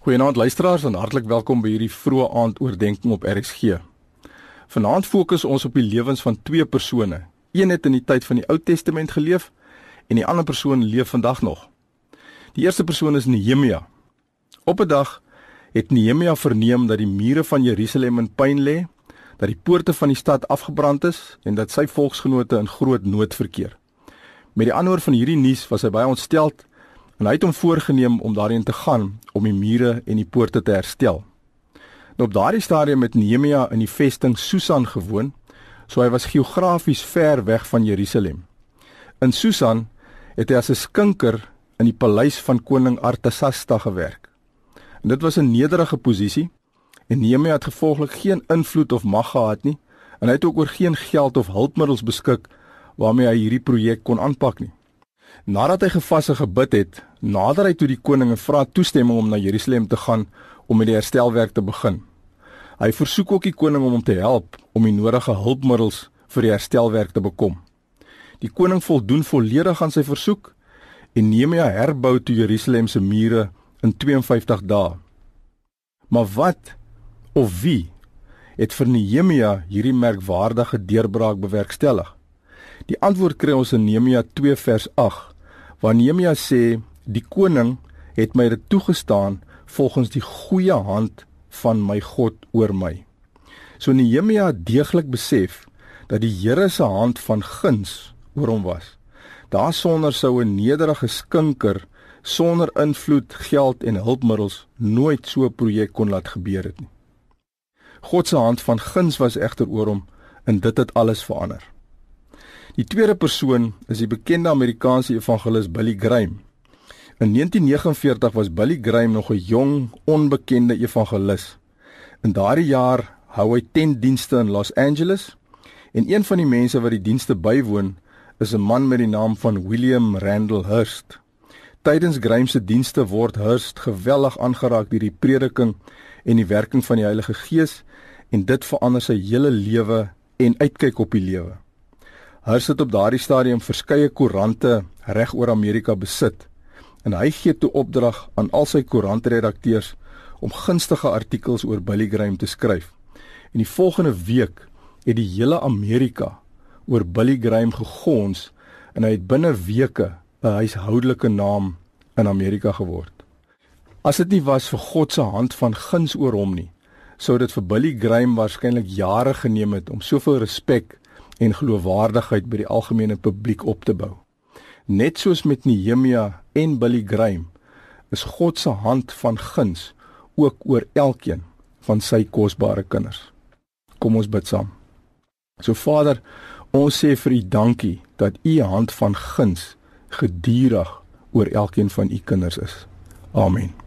Goeienaand luisteraars en hartlik welkom by hierdie vroeë aand oordeenking op RXG. Vanaand fokus ons op die lewens van twee persone. Een het in die tyd van die Ou Testament geleef en die ander persoon leef vandag nog. Die eerste persoon is Nehemia. Op 'n dag het Nehemia verneem dat die mure van Jerusalem in puin lê, dat die poorte van die stad afgebrand is en dat sy volksgenote in groot nood verkeer. Met die aanhoor van hierdie nuus was hy baie ontsteld en hy het hom voorgenem om daarin te gaan om die mure en die poorte te herstel. Nou op daardie stadium het Nehemia in die vesting Susan gewoon, so hy was geografies ver weg van Jerusalem. In Susan het hy as 'n skinker in die paleis van koning Artasasta gewerk. En dit was 'n nederige posisie en Nehemia het gevolglik geen invloed of mag gehad nie en hy het ook oor geen geld of hulpmiddels beskik waarmee hy hierdie projek kon aanpak nie. Nadat hy gevas en gebid het, nader hy toe die koning en vra toestemming om na Jerusalem te gaan om met die herstelwerk te begin. Hy versoek ook die koning om hom te help om die nodige hulpmiddels vir die herstelwerk te bekom. Die koning voldoen volledig aan sy versoek en Nehemia herbou toe Jerusalem se mure in 52 dae. Maar wat of wie het vir Nehemia hierdie merkwaardige deurbraak bewerkstellig? Die antwoord kry ons in Nehemia 2 vers 8 waar Nehemia sê die koning het my dit toegestaan volgens die goeie hand van my God oor my. So Nehemia deeglik besef dat die Here se hand van guns oor hom was. Daarsonder sou 'n nederige skinker sonder invloed, geld en hulpmiddels nooit so 'n projek kon laat gebeur het nie. God se hand van guns was egter oor hom en dit het alles verander. Die tweede persoon is die bekende Amerikaanse evangelis Billy Graham. In 1949 was Billy Graham nog 'n jong, onbekende evangelis. In daardie jaar hou hy tentdienste in Los Angeles en een van die mense wat die dienste bywoon is 'n man met die naam van William Randall Hurst. Tydens Graham se dienste word Hurst geweldig aangeraak deur die prediking en die werking van die Heilige Gees en dit verander sy hele lewe en uitkyk op die lewe. Hurst het op daardie stadium verskeie koerante reg oor Amerika besit en hy gee toe opdrag aan al sy koerantredakteurs om gunstige artikels oor Billy Graham te skryf. En die volgende week het die hele Amerika oor Billy Graham gegons en hy het binne weke 'n huishoudelike naam in Amerika geword. As dit nie was vir God se hand van guns oor hom nie, sou dit vir Billy Graham waarskynlik jare geneem het om soveel respek en geloofwaardigheid by die algemene publiek op te bou. Net soos met Nehemia en Billy Graham is God se hand van guns ook oor elkeen van sy kosbare kinders. Kom ons bid saam. So Vader, ons sê vir U dankie dat U hand van guns gedurig oor elkeen van U kinders is. Amen.